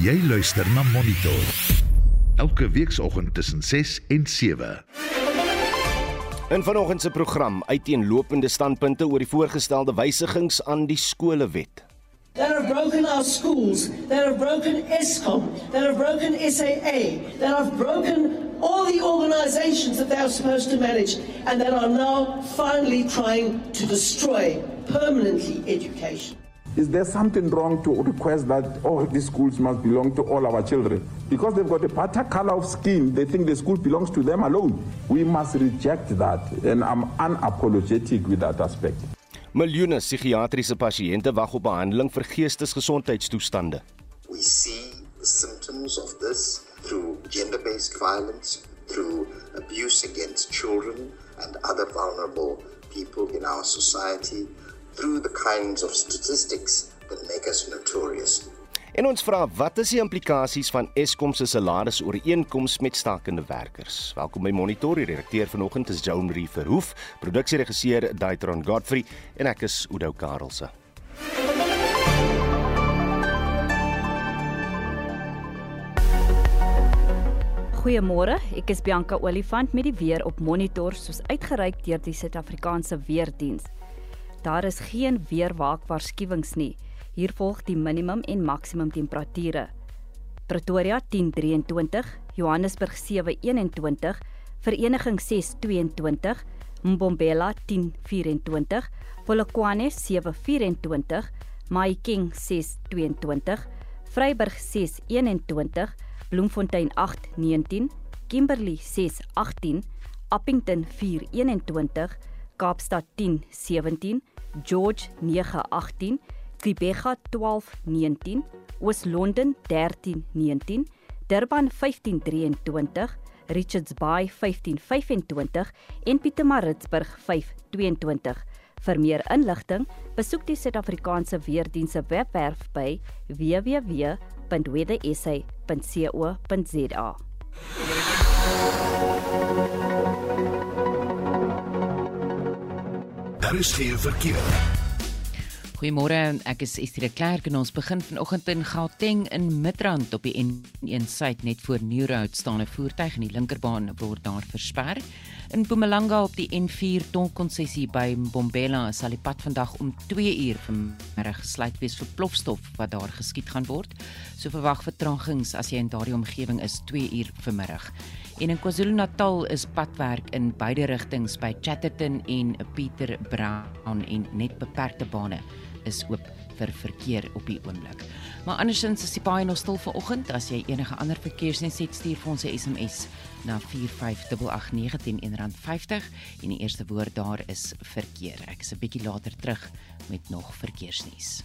Jy luister na Monitor. Elke weekoggend tussen 6 en 7. In vanoggend se program uiteenlopende standpunte oor die voorgestelde wysigings aan die skolewet. that have broken our schools, that have broken ESCOM, that have broken SAA, that have broken all the organizations that they are supposed to manage, and that are now finally trying to destroy permanently education. Is there something wrong to request that all these schools must belong to all our children? Because they've got a better color of skin, they think the school belongs to them alone. We must reject that, and I'm unapologetic with that aspect. Miljoene psigiatriese pasiënte wag op behandeling vir geestesgesondheidstoestande. We see the symptoms of this through gender based violence, through abuse against children and other vulnerable people in our society, through the kinds of statistics that make us notorious. En ons vra wat is die implikasies van Eskom se salarisooreenkoms met stakende werkers? Welkom by Monitor. Die redakteur vanoggend is Joan Marie Verhoef, produksieregisseur Daitron Godfrey en ek is Udo Karelse. Goeiemôre, ek is Bianca Olifant met die weer op Monitor soos uitgereik deur die Suid-Afrikaanse Weerdiens. Daar is geen weerwaakwaarskuwings nie. Hier volg die minimum en maksimum temperature. Pretoria 10:23, Johannesburg 7:21, Vereniging 6:22, Mbombela 10:24, Polokwane 7:24, Mahikeng 6:22, Vryburg 6:21, Bloemfontein 8:19, Kimberley 6:18, Appington 4:21, Kaapstad 10:17, George 9:18, Gqeberha 12:19, Oos-London 13:19, Durban 15:23, Richards Bay 15:25 en Pietermaritzburg 5:22. Vir meer inligting, besoek die Suid-Afrikaanse Weerdienste se webwerf by www.weathersa.co.za. Daar is geen verkeer. Goeiemôre, ek is Estie de Klerk en ons begin vanoggend in Gauteng in Midrand op die N1 suid net voor Newroad staan 'n voertuig in die linkerbaan word daar versper. In Mpumalanga op die N4 tolkonssessie by Mbombela sal die pad vandag om 2 uur vanmiddag gesluit wees vir plofstof wat daar geskiet gaan word. So verwag vertragings as jy in daardie omgewing is 2 uur vanmiddag. En in KwaZulu-Natal is padwerk in beide rigtings by Chatterton en Pieter Brown en net beperkte bane is oop vir verkeer op die oomblik. Maar andersins is die paai nog stil vanoggend. As jy enige ander verkeersnuus het, stuur vir ons 'n SMS na 45889 R1.50 en die eerste woord daar is verkeer. Ek is 'n bietjie later terug met nog verkeersnuus.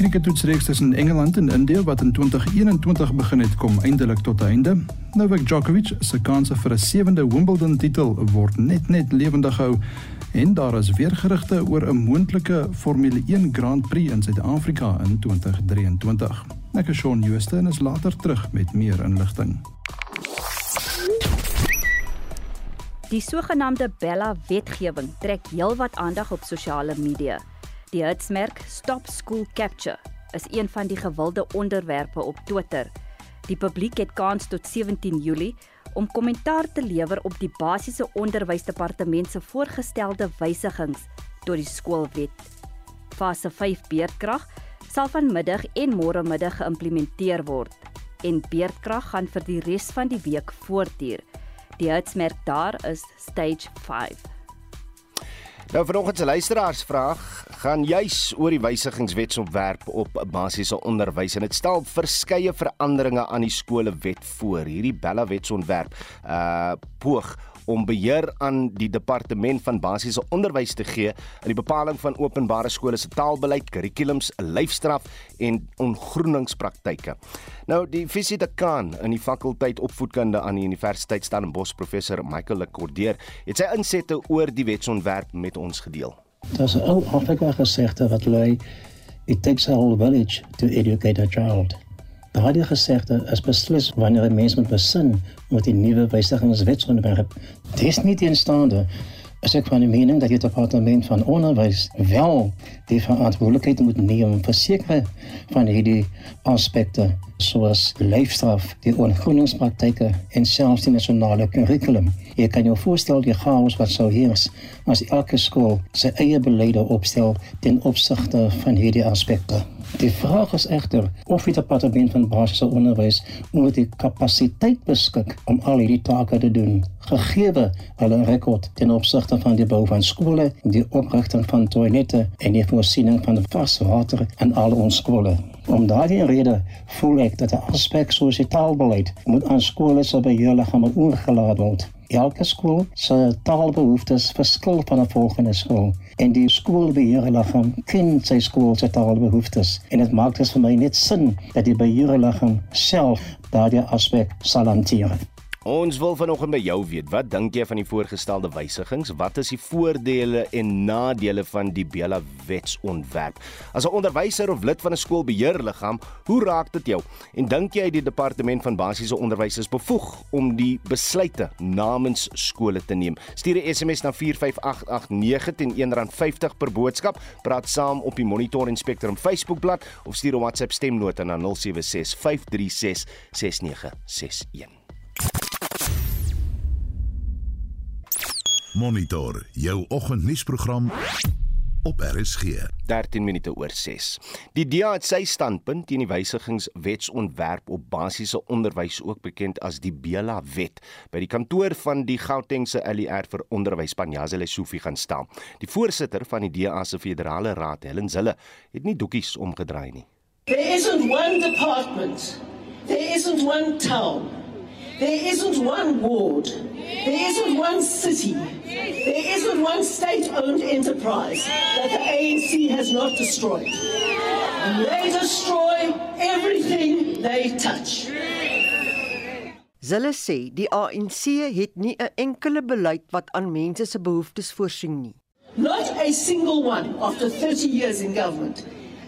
Crickettoetsreeks tussen Engeland en Indië wat in 2021 begin het, kom eindelik tot 'n einde. Novak Djokovic se kanse vir 'n sewende Wimbledon titel word net net lewendig gehou en daar is weer gerugte oor 'n moontlike Formule 1 Grand Prix in Suid-Afrika in 2023. Ek is Shaun Jooste en is later terug met meer inligting. Die sogenaamde Bella wetgewing trek heelwat aandag op sosiale media. Die hitsmerk Stop School Capture is een van die gewilde onderwerpe op Twitter. Die publiek het kans tot 17 Julie om kommentaar te lewer op die basiese onderwysdepartement se voorgestelde wysigings tot die skoolwet. Fase 5 beerdkrag sal vanmiddag en môre middag geïmplementeer word en beerdkrag gaan vir die res van die week voortduur. Die hitsmerk daar is Stage 5. Nou vanoggend se luisteraarsvraag gaan juis oor die wysigingswetsontwerp op basiese onderwys en dit stel verskeie veranderinge aan die skolewet voor. Hierdie Bella wetsontwerp uh poog om beheer aan die departement van basiese onderwys te gee in die bepaling van openbare skole se taalbeleid, kurrikulums, lyfstraf en ongroeningspraktyke. Nou die visiedekaan in die fakulteit opvoedkunde aan die Universiteit Stellenbosch professor Michael Lekordeer het sy insette oor die wetsontwerp met ons gedeel. Daar's 'n ou Afrika gesegde wat lui it takes a whole village to educate a child. Daardie gesegde is beslis wanneer 'n mens moet besin met die nuwe wysigingswetsontwerp. Dis nie teenstaande is ek van die mening dat die departement van onderwys wel die verantwoordelikheid moet neem vir sekere van hierdie aspekte soos leefstraf, die ongroeningspraktyke en selfs die nasionale kurrikulum. Jy kan jou voorstel die chaos wat sou heers as elke skool sy eie beleide opstel ten opsigte van hierdie aspekte. Die vraag is egter of die departement van basiese onderwys oor die kapasiteit beskik om al hierdie take te doen, gegee hulle rekord ten opsigte van die bou van skole, die oprigting van toilette en die voorsiening van vars water in al ons skole. Om daardie rede voel ek dat 'n aspek soos die taalbeleid moet aan skole se beheerliggame oorgelaat word. Elke skool se taalbehoeftes verskil van 'n volgende skool en die skoolbeheerliggaam ken sy skool se taalbehoeftes en dit maak dus vir my net sin dat die beheerliggaam self daardie aspek sal hanteer. Ons wil vanoggend by jou weet, wat dink jy van die voorgestelde wysigings? Wat is die voordele en nadele van die Bela wetsontwerp? As 'n onderwyser of lid van 'n skoolbeheerliggaam, hoe raak dit jou? En dink jy die departement van basiese onderwys is bevoeg om die besluite namens skole te neem? Stuur 'n SMS na 45889 teen R1.50 per boodskap. Praat saam op die Monitor en Spectrum Facebookblad of stuur 'n WhatsApp stemnota na 076 Monitor jou oggendnuusprogram op RSG 13 minute oor 6. Die DA het sy standpunt teen die wysigingswetsontwerp op basiese onderwys ook bekend as die Bela wet by die kantoor van die Gautengse ALR vir onderwys Panjazile Sufi gaan staan. Die voorsitter van die DA se federale raad, Helen Zille, het nie doekies omgedraai nie. There isn't one department. There isn't one town. There isn't one ward. There isn't one city. There isn't one state owned enterprise that the ANC has not destroyed. And they destroy everything they touch. Hulle sê die ANC het nie 'n enkele beleid wat aan mense se behoeftes voorsien nie. Not a single one after 30 years in government.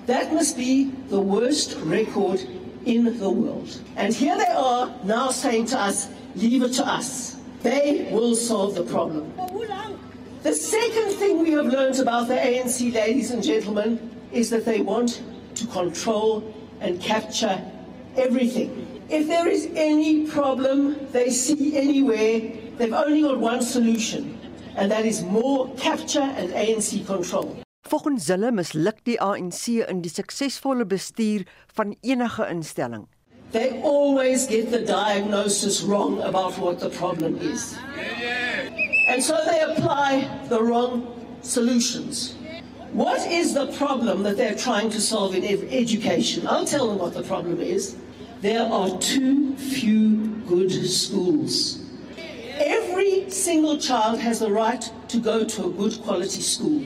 That must be the worst record in the world. And here they are now saying to us, leave it to us. They will solve the problem. The second thing we have learned about the ANC, ladies and gentlemen, is that they want to control and capture everything. If there is any problem they see anywhere, they've only got one solution, and that is more capture and ANC control. Volgens hulle misluk die ANC in die suksesvolle bestuur van enige instelling. They always get the diagnosis wrong about what the problem is. And so they apply the wrong solutions. What is the problem that they're trying to solve in education? I'll tell them what the problem is. There are too few good schools. Every single child has the right to go to a good quality school.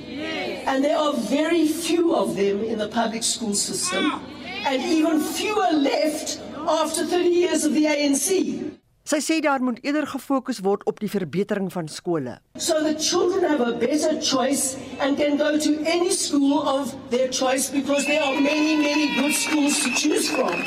And there are very few of them in the public school system, and even fewer left after 30 years of the ANC. Sy sê daar moet eerder gefokus word op die verbetering van skole. So the children have a better choice and can go to any school of their choice because there are many, many good schools to choose from.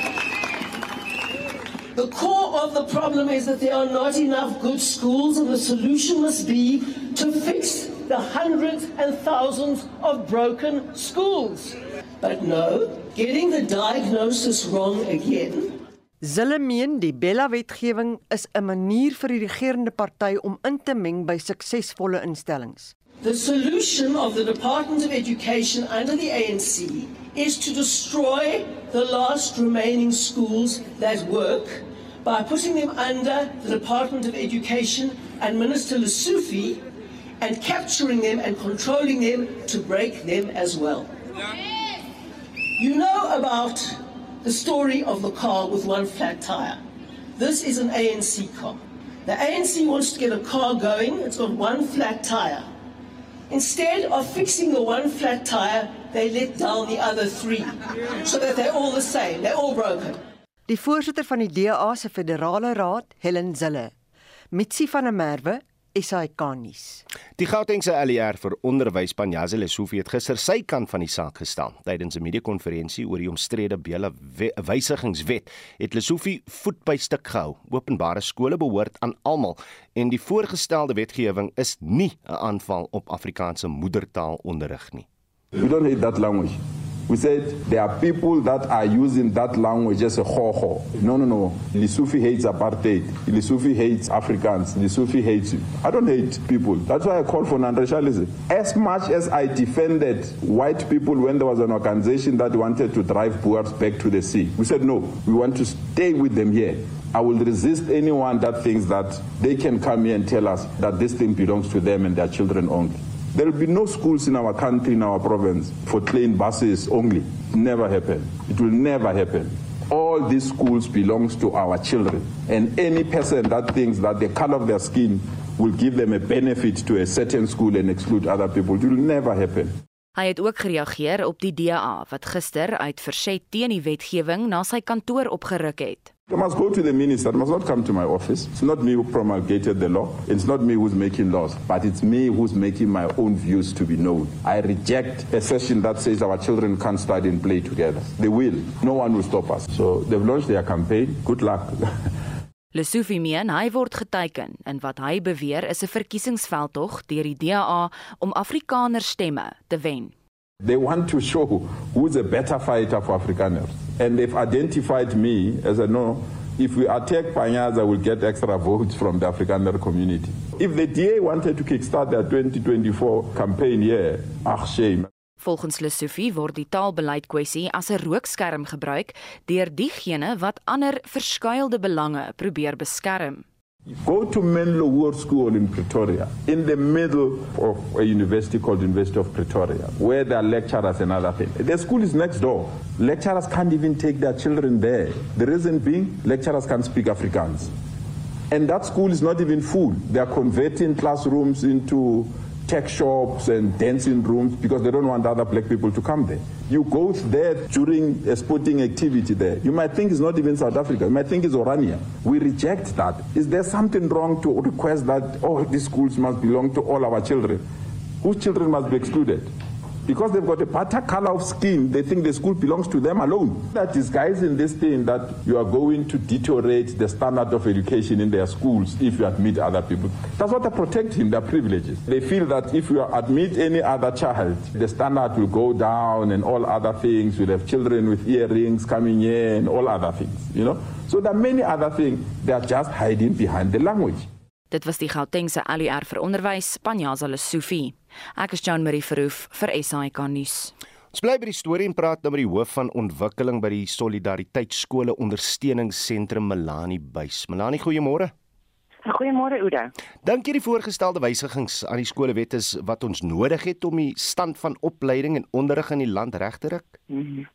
The core of the problem is that there are not enough good schools, and the solution must be to fix the hundreds and thousands of broken schools. But no, getting the diagnosis wrong again Hulle meen die Bella wetgewing is 'n manier vir die regerende party om in te meng by suksesvolle instellings. The solution of the Department of Education under the ANC is to destroy the last remaining schools that work by putting them under the Department of Education and Minister Lessufi and capturing them and controlling them to break them as well. You know about the story of the car with one flat tire. This is an ANC car. The ANC wants to get a car going, it's got one flat tire. Instead of fixing the one flat tire, they let down the other three so that they're all the same, they're all broken. Die voorsitter van die DA se federale raad, Helen Zille, Mitsi van der Merwe, SAK nuus. Die Gautengse ALR vir onderwys Panyazi Lesofie het gister sy kant van die saak gestaan. Tydens 'n media-konferensie oor die omstrede Bela wysigingswet het Lesofie voet by stuk gehou. Openbare skole behoort aan almal en die voorgestelde wetgewing is nie 'n aanval op Afrikaanse moedertaalonderrig nie. We don't hate that language. We said there are people that are using that language as a ho-ho. No, no, no. Lisufi hates apartheid. Lisufi hates Africans. Lisufi hates you. I don't hate people. That's why I call for non-racialism. As much as I defended white people when there was an organization that wanted to drive Boers back to the sea, we said no. We want to stay with them here. I will resist anyone that thinks that they can come here and tell us that this thing belongs to them and their children only. There will be no schools in our country, in our province, for train buses only. Never happen. It will never happen. All these schools belongs to our children. And any person that thinks that the color of their skin will give them a benefit to a certain school and exclude other people, it will never happen. Hy het ook gereageer op die DA wat gister uit verset teen die wetgewing na sy kantoor opgeruk het. They must go to the minister. It must not come to my office. It's not me who promulgated the law. It's not me who's making laws, but it's me who's making my own views to be known. I reject a session that says our children can't study and play together. They will. No one will stop us. So they've launched their campaign. Good luck. Lesofie meen hy word geteiken in wat hy beweer is 'n verkiesingsveldtog deur die DA om Afrikaner stemme te wen. They want to show who's a better fighter for Afrikaners. And they've identified me as a no. If we attack Panyaza, we'll get extra votes from the Afrikaner community. If the DA wanted to kickstart their 2024 campaign here, ach shame. Volgens Lesofie word die taalbeleid kwessie as 'n rookskerm gebruik deur diegene wat ander verskuilde belange probeer beskerm. Go to Menlo War School in Pretoria, in the middle of a university called University of Pretoria, where there are lecturers and other things. The school is next door. Lecturers can't even take their children there. The reason being, lecturers can't speak Afrikaans. And that school is not even full. They are converting classrooms into tech shops and dancing rooms because they don't want other black people to come there. You go there during a sporting activity there. You might think it's not even South Africa. You might think it's Orania. We reject that. Is there something wrong to request that all oh, these schools must belong to all our children? Whose children must be excluded? Because they've got a better color of skin, they think the school belongs to them alone. That disguising this thing that you are going to deteriorate the standard of education in their schools if you admit other people. That's what they protect in their privileges. They feel that if you admit any other child, the standard will go down and all other things. We'll have children with earrings coming in and all other things, you know. So there are many other things. They are just hiding behind the language. Dit was die Gautengse ALR vir onderwys, Panjaza Lesofie. Ek is Jean Marie Verhoef vir SAK nuus. Ons bly by die storie en praat nou met die hoof van ontwikkeling by die Solidariteit Skole Ondersteuningsentrum Melanie Buys. Melanie, goeiemôre. Goeiemôre Oude. Dink jy die voorgestelde wysigings aan die skolewet is wat ons nodig het om die stand van opleiding en onderrig in die land reg te ruk? Mm -hmm.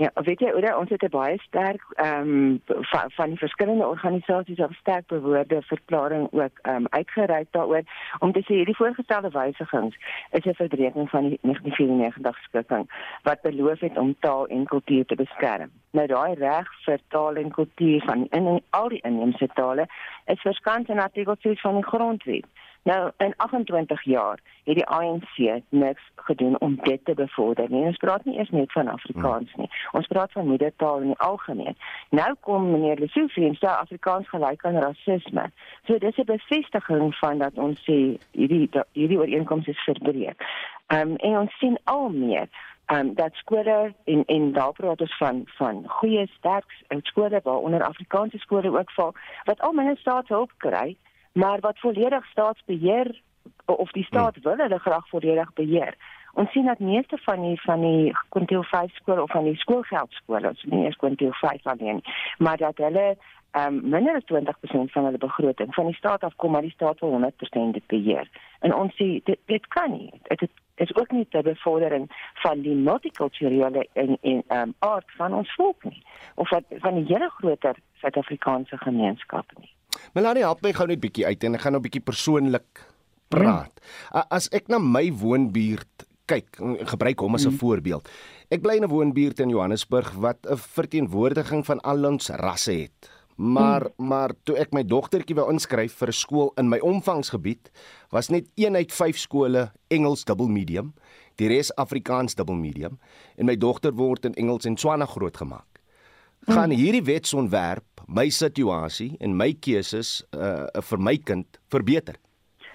Ja, weet jy, oor ons het 'n baie sterk ehm um, van, van die verskillende organisasies op sterk bewoorde verklaring ook ehm um, uitgereik daaroor om te sê hierdie voorgestelde wysigings is 'n verbreeking van die 1994 skikking wat beloof het om taal en kultuur te beskerm. Nou daai reg vir taal en kultuur van in, in al die inheemse tale is verskans in artikel 6 van die grondwet. Nou in 28 jaar het die ANC niks gedoen om dit te bevorder nie. Ons praat nie eers net van Afrikaans nie. Ons praat van moedertaal in die algemeen. Nou kom meneer Lesofie en sê Afrikaans gelyk aan rasisme. So dis 'n bevestiging van dat ons sê hierdie hierdie ooreenkoms is verbreek. Ehm um, en ons sien al meer ehm um, dat skole en en daar praat ons van van goeie sterk skole waar onder Afrikaanse skole ook val wat al minder staatshulp kry maar wat volledig staatsbeheer of die staat hmm. wil hulle graag volledig beheer. Ons sien dat meeste van die van die kwintiel 5 skole of van die skoolgeldskole, ons nie eens kwintiel 5 alleen, maar dat hulle um, minder as 20% van hulle begroting van die staat af kom, maar die staat wil 100% dit beheer. En ons sê dit dit kan nie. Dit is ook nie ter bevordering van die multikulturele en en um, aard van ons volk nie of van die hele groter Suid-Afrikaanse gemeenskap nie. Melanie help my gou net bietjie uit en ek gaan nou bietjie persoonlik praat. Hmm. As ek na my woonbuurt kyk, gebruik hom as 'n hmm. voorbeeld. Ek bly in 'n woonbuurt in Johannesburg wat 'n verteenwoordiging van al ons rasse het. Maar hmm. maar toe ek my dogtertjie wou inskryf vir 'n skool in my omvangsgebied, was net een uit 5 skole Engels dubbel medium, die res Afrikaans dubbel medium en my dogter word in Engels en Tswana grootgemaak. Gaan hierdie wetsontwerp my situasie en my keuses uh, vir my kind verbeter?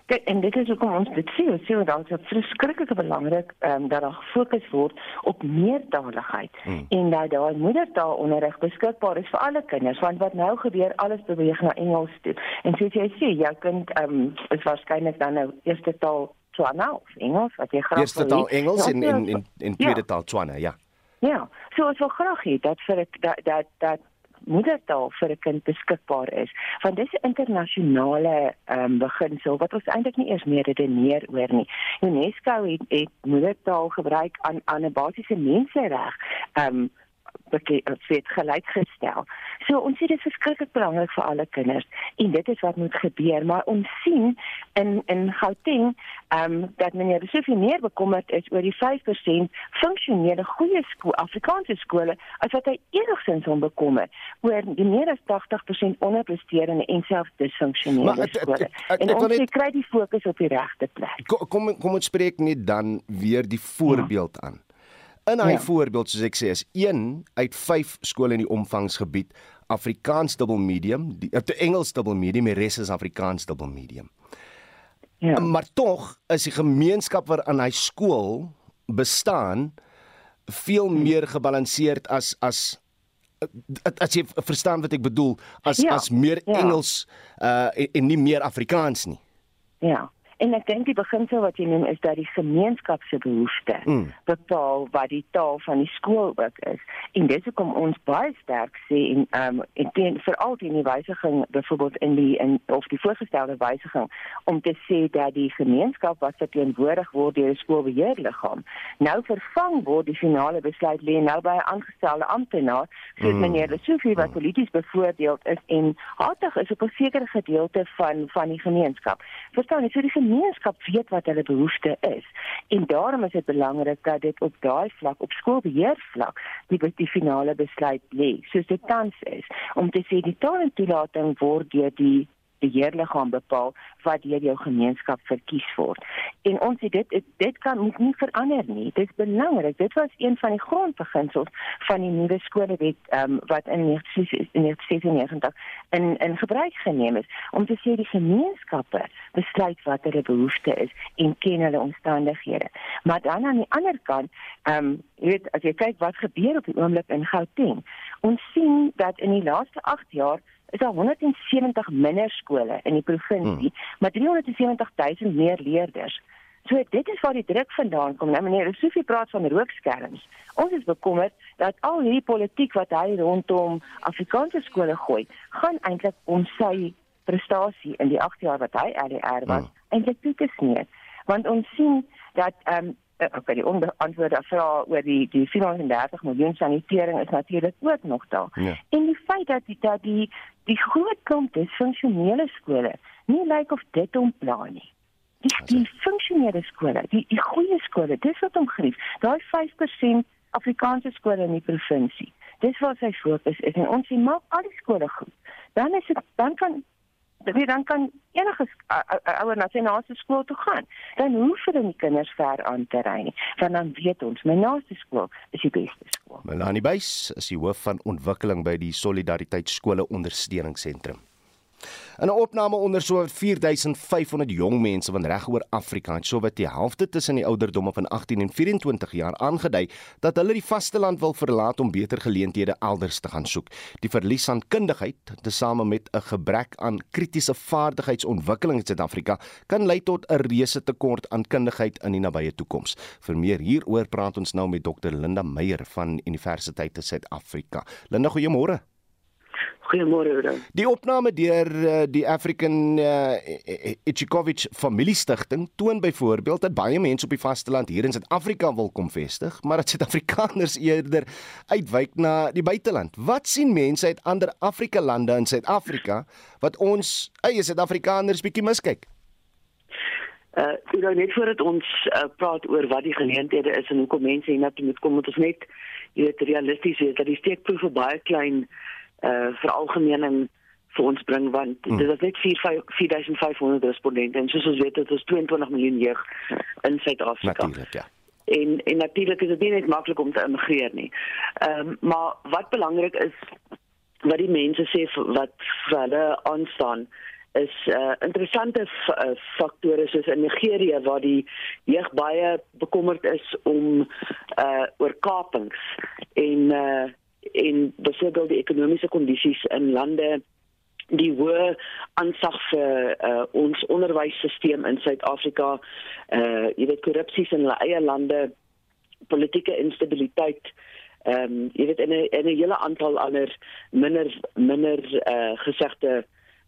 Kijk, en dit is ook om ons dit sien, sien dat dit verskriklik belangrik um, dat daar gefokus word op meertaligheid hmm. en dat daar moedertaalonderrig beskikbaar is vir alle kinders want wat nou gebeur alles beweeg na Engels toe. En soos jy sê, jou kind um, is waarskynlik dan nou eerste taal Tswana of Engels wat jy graag Eerste taal Engels ja, en en en, en tweede ja. taal Tswana, ja. Ja, so as wil graag hê dat vir dat dat dat moedertaal vir 'n kind beskikbaar is. Want dis 'n internasionale ehm um, beginsel wat ons eintlik nie eers meer redeneer oor nie. UNESCO het, het moedertaal gebruik aan aan 'n basiese mensereg. Ehm um, word gelykgestel. So ons sê dit is verskriklik belangrik vir alle kinders en dit is wat moet gebeur, maar ons sien in in Gauteng ehm um, dat meneer Besofie meer bekommerd is oor die 5% funksionele goeie skool Afrikaanse skole as wat hy enigsins om bekommer oor die meer as 80% onderpresterende en selfs disfunksionele skole. En ons net, kry die fokus op die regte plek. Kom kom ons spreek net dan weer die voorbeeld ja. aan. In hy ja. voorbeeld soos ek sê is 1 uit 5 skole in die omvangsgebied Afrikaans dubbel medium, die uh, Engels dubbel medium, die res is Afrikaans dubbel medium. Ja. Maar tog is die gemeenskap waarin hy skool bestaan veel hm. meer gebalanseerd as as as jy verstaan wat ek bedoel as ja. as meer ja. Engels uh en, en nie meer Afrikaans nie. Ja. En ek dink die beginsel wat jy noem is dat die gemeenskap se behoeftes mm. bepaal wat die taal van die skool ook is. En dis hoekom ons baie sterk sê en ehm um, en teen veral die wysiging byvoorbeeld in die in of die voorgestelde wysiging om te sê dat die gemeenskap wat verteenwoordig word deur 'n skoolbeheerliggaam nou vervang word die finale besluit lê nou by 'n aangestelde amptenaar soos mm. meneer Lesofie wat polities bevoordeeld is en hartig is op 'n sekere gedeelte van van die gemeenskap. Verstaan jy? So die gemeenskap weet wat hulle behoefte is. En daarom is dit belangrik dat dit op daai vlak, op skoolbeheer vlak, die die finale besluit lê, soos dit tans is, om te sê die taal en toelating word deur die beheerliggaam bepaal wat deur jou gemeenskap verkies word. En ons sê dit dit kan moet nie verander nie. Dit is belangrik. Dit was een van die grondbeginsels van die nuwe skolewet um, wat in 1996 in in gebruik geneem is om te sê die gemeenskappe besluit wat hulle behoefte is en ken hulle omstandighede. Maar dan aan die ander kant, ehm um, jy weet as jy kyk wat gebeur op die oomblik in Gauteng, ons sien dat in die laaste 8 jaar is daar 170 minder skole in die provinsie, hmm. maar 370 000 meer leerders. So dit is waar die druk vandaan kom. Nou meneer Sofie praat van rookskerms. Ons is bekommerd dat al hierdie politiek wat hy rondom Afrikaanse skole gooi, gaan eintlik om sy prestasie in die 8 jaar wat hy LDR was, hmm. eintlik toe te sneeu. Want ons sien dat ehm um, okay, die onbeantwoorde vraag oor die die 34 miljoen sanitering is natuurlik ook nog daar. Ja. En die feit dat die dat die die groot klomp disfunksionele skole nie lyk of dit ontplan nie. Die, die funksionele skole, die die goeie skole, dis wat omgrief. Daai 5% Afrikaanse skole in die provinsie. Dis wat sy fokus is en ons sê maak al die skole goed. Dan is dit dan kan Dit dan kan enige ouer na sy naaste skool toe gaan. Dan hoef hulle nie kinders ver aan te ry nie, want dan weet ons my naaste skool is die beste skool. Melanie Buys is die hoof van ontwikkeling by die Solidariteit Skole Ondersteuningsentrum. In 'n opname onder so 4500 jong mense van regoor Afrika het sowat die helfte tussen die ouderdomme van 18 en 24 jaar aangedui dat hulle die vasteland wil verlaat om beter geleenthede elders te gaan soek. Die verlies aan kundigheid, tesame met 'n gebrek aan kritiese vaardigheidsontwikkeling in Suid-Afrika, kan lei tot 'n reuse tekort aan kundigheid in die nabye toekoms. Vir meer hieroor praat ons nou met Dr Linda Meyer van Universiteit van Suid-Afrika. Linda, goeiemôre. Goeiemôre Oudo. Die opname deur uh, die African uh, Ichikovich Familiestigting toon byvoorbeeld dat baie mense op die vasteland hier in Suid-Afrika wil kom vestig, maar dat Suid-Afrikaners eerder uitwyk na die buiteland. Wat sien mense uit ander Afrika lande in Suid-Afrika wat ons eie Suid-Afrikaners bietjie miskyk? Uh, wil net voordat ons uh, praat oor wat die geleenthede is en hoekom mense hiernatoe moet kom, moet ons net jy weet realisties wees dat die steekproefe baie klein uh veralgemening vir ons bring want hmm. dit is net 4 4500 respondente en soos ons weet dit is 22 miljoen jeug in Suid-Afrika. Natuurlik, ja. En en natuurlik is dit nie net maklik om te immigreer nie. Ehm um, maar wat belangrik is wat die mense sê wat vir hulle aanstaan is uh, interessante uh, faktore soos in Nigerië waar die jeug baie bekommerd is om uh oorkapings en uh en byvoorbeeld die ekonomiese kondisies in lande die hoë aansag vir uh, ons onderwysstelsel in Suid-Afrika uh jy weet korrupsie in hulle eie lande politieke instabiliteit ehm um, jy weet in 'n in 'n hele aantal ander minder minder uh gesegde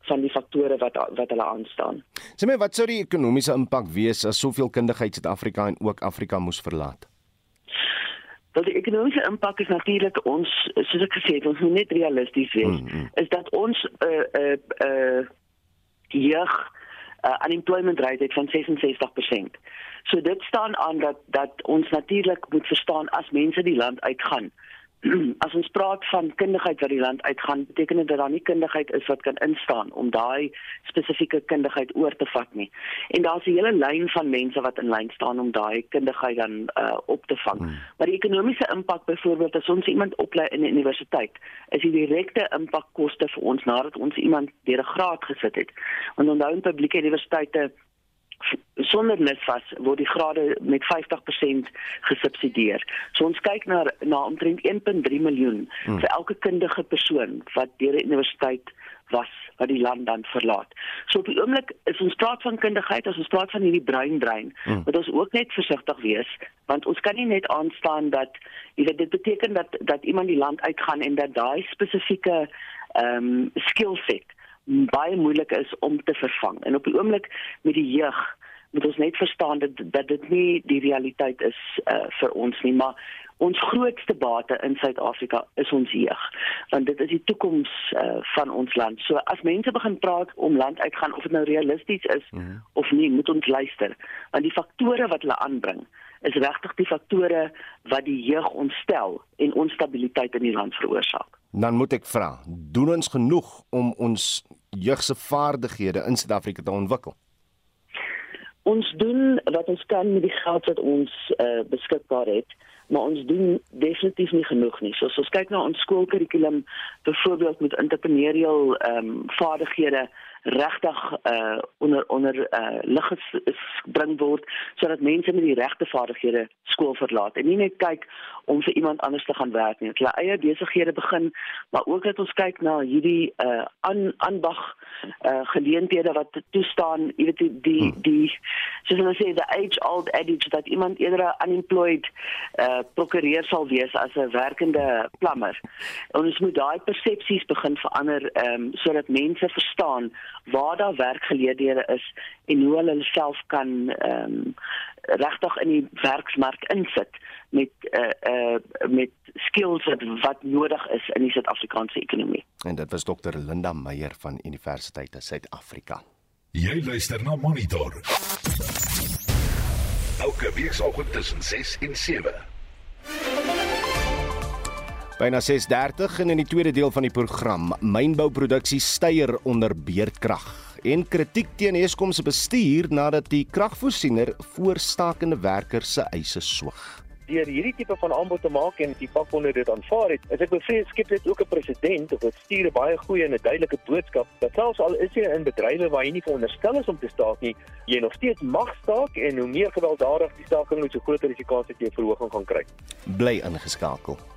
van die faktore wat wat hulle aanstaan. Sê my wat sou die ekonomiese impak wees as soveel kundigheid Suid-Afrika en ook Afrika moes verlaat? Wel die ekonomiese impak is natuurlik ons soos ek gesê het, ons moet net realisties wees. Mm -hmm. Is dat ons 'n uh, 'n uh, 'n uh, jeug uh, unemployment rate het van 66%. So dit staan aan dat dat ons natuurlik moet verstaan as mense die land uitgaan as ons praat van kundigheid wat die land uitgaan, beteken dit dat daar nie kundigheid is wat kan instaan om daai spesifieke kundigheid oor te vat nie. En daar's 'n hele lyn van mense wat in lyn staan om daai kundigheid dan uh, op te vang. Hmm. Maar die ekonomiese impak byvoorbeeld as ons iemand oplei in 'n universiteit, is die direkte impakkoste vir ons nadat ons iemand deur 'n graad gesit het. Want onthou in publieke universiteite sonder NSFAS word die grade met 50% gesubsidieer. So ons kyk na na omtrent 1.3 miljoen hmm. vir elke kundige persoon wat deur die universiteit was wat die land dan verlaat. So op die oomblik is ons praat van kundigheid, as ons praat van hierdie breindrein, hmm. moet ons ook net versigtig wees want ons kan nie net aanstaan dat jy weet dit beteken dat dat iemand die land uitgaan en dat daai spesifieke ehm um, skillset baie moeilik is om te vervang. En op die oomblik met die jeug moet ons net verstaan dat dat dit nie die realiteit is uh, vir ons nie, maar ons grootste bate in Suid-Afrika is ons jeug. Want dit is die toekoms uh, van ons land. So as mense begin praat om land uitgaan of dit nou realisties is mm -hmm. of nie, moet ons luister. Want die faktore wat hulle aanbring is regtig die faktore wat die jeug ontstel en onstabiliteit in die land veroorsaak. Dan moet ek vra, doen ons genoeg om ons jeug se vaardighede in Suid-Afrika te ontwikkel? Ons doen wat ons kan met die geld wat ons uh, beskikbaar het, maar ons doen definitief nie genoeg nie. So as ons kyk na ons skoolkurrikulum, byvoorbeeld met entrepreneurial ehm um, vaardighede, regtig uh onder onder uh lig gebring word sodat mense met die regte vaardighede skool verlaat en nie net kyk om vir iemand anders te gaan werk nie. Hulle eie besighede begin, maar ook dat ons kyk na hierdie uh aan aanbag uh geleenthede wat toestaan, jy weet die die, hmm. die soos hulle sê the age old adage dat iemand eerder 'n unemployed uh prokureur sal wees as 'n werkende plammer. En ons moet daai persepsies begin verander ehm um, sodat mense verstaan waar daar werkgeleenthede is en hoe hulle self kan ehm um, regtig in die werksmark insit met uh uh met skills wat, wat nodig is in die Suid-Afrikaanse ekonomie. En dit was Dr. Linda Meyer van Universiteit van Suid-Afrika. Jy luister na Monitor. Elke week saam tussen 6 en 7. Byna 6:30 en in die tweede deel van die program, mynbouproduksie styer onder beerdkrag en kritiek teen Eskom se bestuur nadat die kragvoorsiener voorstakende werkers se eise swyg. Deur hierdie tipe van aanbod te maak en die vakbonde dit aanvaar het, is ek bevrees skep dit ook 'n presedent of dit stuur 'n baie goeie en 'n duidelike boodskap dat selfs al is jy in bedrywe waar jy nie veronderstel is om te staak nie, jy nog steeds mag staak en hoe meer gewelddadig die staking hoe groter is die kans dat jy verhoging gaan kry. Bly ingeskakel.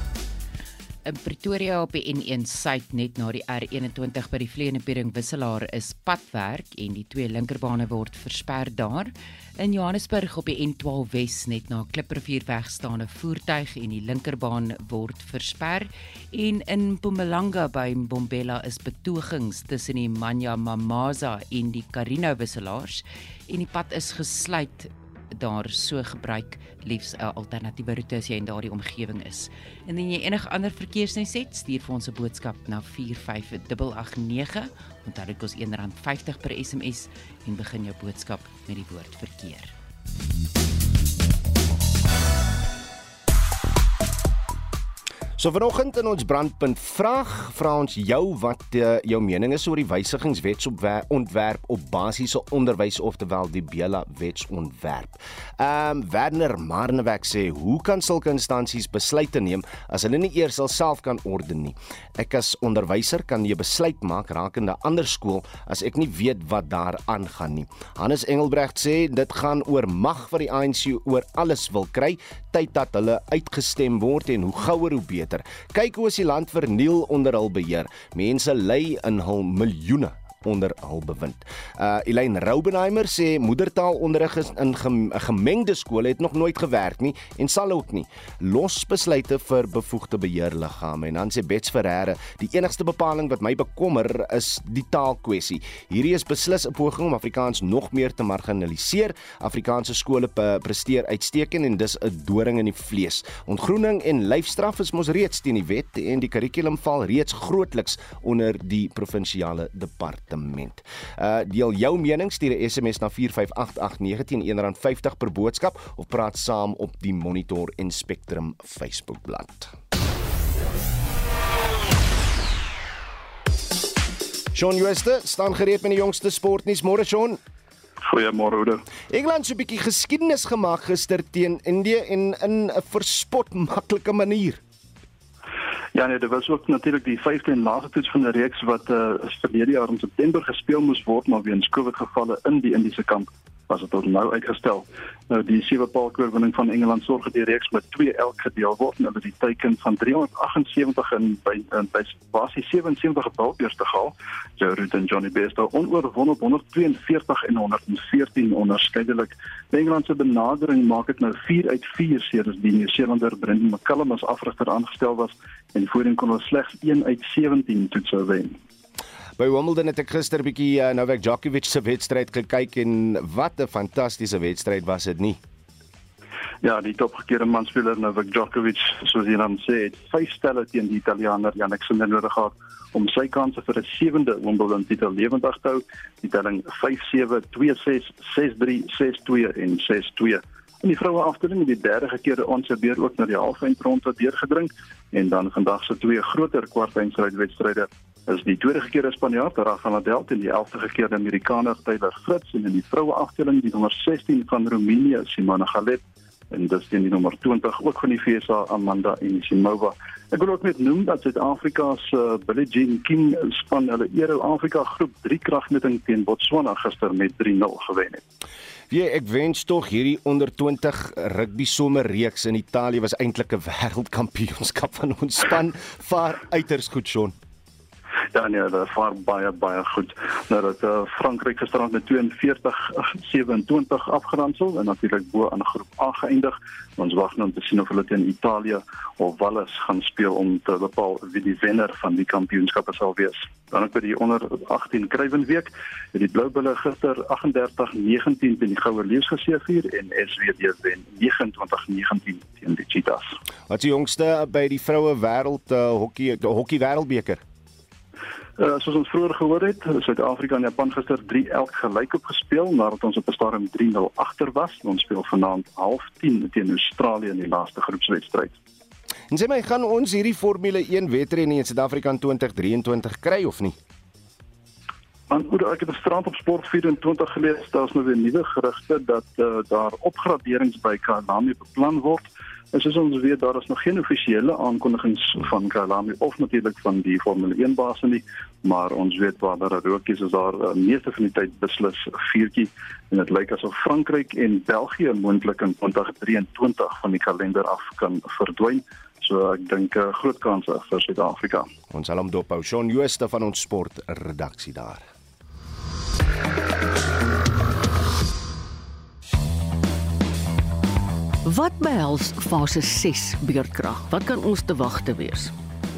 In Pretoria op die N1 suid net na die R21 by die Vleenepering wisselaar is padwerk en die twee linkerbane word versper daar. In Johannesburg op die N12 Wes net na Kliprivier wegstaande voertuig en die linkerbaan word versper en in Mpumalanga by Mbombela is betogings tussen die Manya Mamaza en die Karino wisselaars en die pad is gesluit daar so gebruik liefs 'n alternatiewe roete as jy in daardie omgewing is. Indien jy enige ander verkeersnuus het, stuur vir ons 'n boodskap na 45889. Onthou dit kos R1.50 per SMS en begin jou boodskap met die woord verkeer. So vanoggend in ons brandpunt vraag vra ons jou wat uh, jou mening is oor die wysigingswetsontwerp op basiese onderwys oftewel die Bela wetsontwerp. Ehm um, Werner Marnewek sê hoe kan sulke instansies besluite neem as hulle nie eers self kan orden nie? Ek as onderwyser kan nie 'n besluit maak rakende ander skool as ek nie weet wat daar aangaan nie. Hannes Engelbrecht sê dit gaan oor mag wat die ANC oor alles wil kry, tyd dat hulle uitgestem word en hoe gouer hoe beter beter. Kyk hoe is die land verniel onder hul beheer. Mense ly in hul miljoene onder hul bewind. Uh Elaine Raubenheimer sê moedertaalonderrig in gemengde skole het nog nooit gewerk nie en sal ook nie. Los besluite vir bevoegde beheerliggame en dan sê Bets Ferreira, die enigste bepaling wat my bekommer is die taalkwessie. Hierdie is beslis 'n poging om Afrikaans nog meer te marginaliseer. Afrikaanse skole presteer uitstekend en dis 'n doring in die vlees. Ontgroening en lyfstraf is mos reeds teen die wet en die kurrikulum val reeds grootliks onder die provinsiale departement departement. Uh deel jou mening stuur 'n SMS na 45889 R1.50 per boodskap of praat saam op die Monitor en Spectrum Facebookblad. Shaun Jooste staan gereed met die jongste sportnuus môre Shaun. Goeiemôre Oude. Engeland so 'n bietjie geskiedenis gemaak gister teen Indië en in 'n verspot maklike manier. Ja nee, dit was ook natuurlik die 5de en laaste toets van die reeks wat uh, verlede jaar in September gespeel moes word maar weens COVID gevalle in die Indiese kamp was dit tot nou uitgestel. Nou die sewe paal oorwinning van Engeland sorg dat die reeks met 2 elk gedeel word en hulle die teiken van 378 in by in by basis 77 balbeers te haal. Joe Root en Johnny Bairstow onoorwonde op 142 en 114 onderskeidelik. Engeland se benadering maak dit nou 4 uit 4 sedert die Nieu-Seelander Brendan McCullum as afrigter aangestel was en voorheen kon hulle slegs 1 uit 17 toetse wen. By Wimbledon het ek gister bietjie uh, Novak Djokovic se wedstryd gekyk en wat 'n fantastiese wedstryd was dit nie. Ja, die topgekeerde manspeler Novak Djokovic, soos hy dan sê, het vyf stelle teen die Italiaaner Jannik Sinner nodig gehad om sy kanse vir 'n sewende Wimbledon titel lewendig te hou. Die telling 5-7, 2-6, 6-3, 6-2 en 6-2. In die vroue afdeling het die derde gekeerde ons weer ook na die halfeindronde deurgedring en dan vandag se twee groter kwartfinale is die tweede keer as Spanjaard Rafael Nadal en die 11de keer die Amerikaner Taylor Fritz en in die vroue afdeling die nommer 16 van Roemenië Simona Halep en dis die nommer 20 ook van die FSA Amanda Anisimova. Ek wil ook net noem dat Suid-Afrika se uh, Billie Jean King span hulle Euro Afrika groep 3 kragmeting teen Botswana gister met 3-0 gewen het. Wie ek wens tog hierdie onder 20 rugby somerreeks in Italië was eintlik 'n wêreldkampioenskap van ons span vaar uiters goed son. Ja nee, hulle vaar baie baie goed. Nou dat uh, Frankryk gisterand met 42-27 afgeronsel en natuurlik bo aan groep A geëindig. Ons wag nou om te sien of hulle teen Italië of Wales gaan speel om te bepaal wie die wenner van die kampioenskap sal wees. Dan ook by die onder 18 Kruiwenweek het die Bloubulle gister 38-19 teen die Goue Leeu's geseëvier en SWD wen 29-19 teen die Cheetahs. Wat die jongste by die vroue wêreld uh, hokkie hokkie wêreldbeker? Uh, soos ons vroeër gehoor het, Suid-Afrika en Japan gister 3 elk gelyk op gespeel nadat ons op 'n stadium 3-0 agter was. Ons speel vanaand 0:30 teen Australië in die laaste groepswedstryd. En sê my, gaan ons hierdie Formule 1 wedren in Suid-Afrika in 2023 kry of nie? Want hoe ek het op strand op Sport 24 gelees, daar's nou weer nuwe gerugte dat uh, daar opgraderings by Kalami beplan word. En soos ons weet, daar is nog geen offisiële aankondigings van Kalami of natuurlik van die Formule 1 baas nie, maar ons weet waar daar rookies is daar uh, meeste van die tyd beslis vuurtjie en dit lyk asof Frankryk en België moontlik in 2023 van die kalender af kan verdwyn. So ek dink 'n uh, groot kans vir Suid-Afrika. Ons sal hom dophou. Shaun Jooste van ons sportredaksie daar. Wat behels fase 6 beurtkrag? Wat kan ons te wagte wees?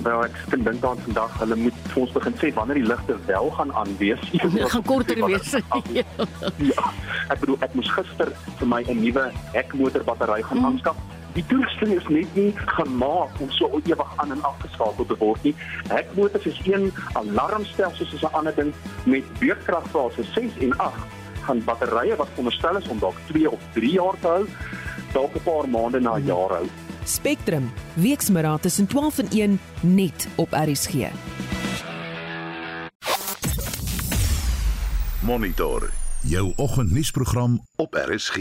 Nou ek dink dink aan vandag hulle moet vir ons begin sê wanneer die ligte wel gaan aanwees. Dit gaan korter wees. ja. Ek bedoel ek moes gister vir my 'n nuwe hekmotorbattery gaan mm. aanskaf. Die toerusting is net nie gemaak om so ewig aan en af geskakel te word nie. Hekmotors is een alarmstelsel soos 'n ander ding met beurtkrag fase 6 en 8 gaan batterye wat veronderstel is om dalk 2 of 3 jaar te hou dalk 'n paar maande na 'n jaar hou. Spectrum, weksmiddag tussen 12 en 1 net op RSG. Monitor jou oggendnuusprogram op RSG.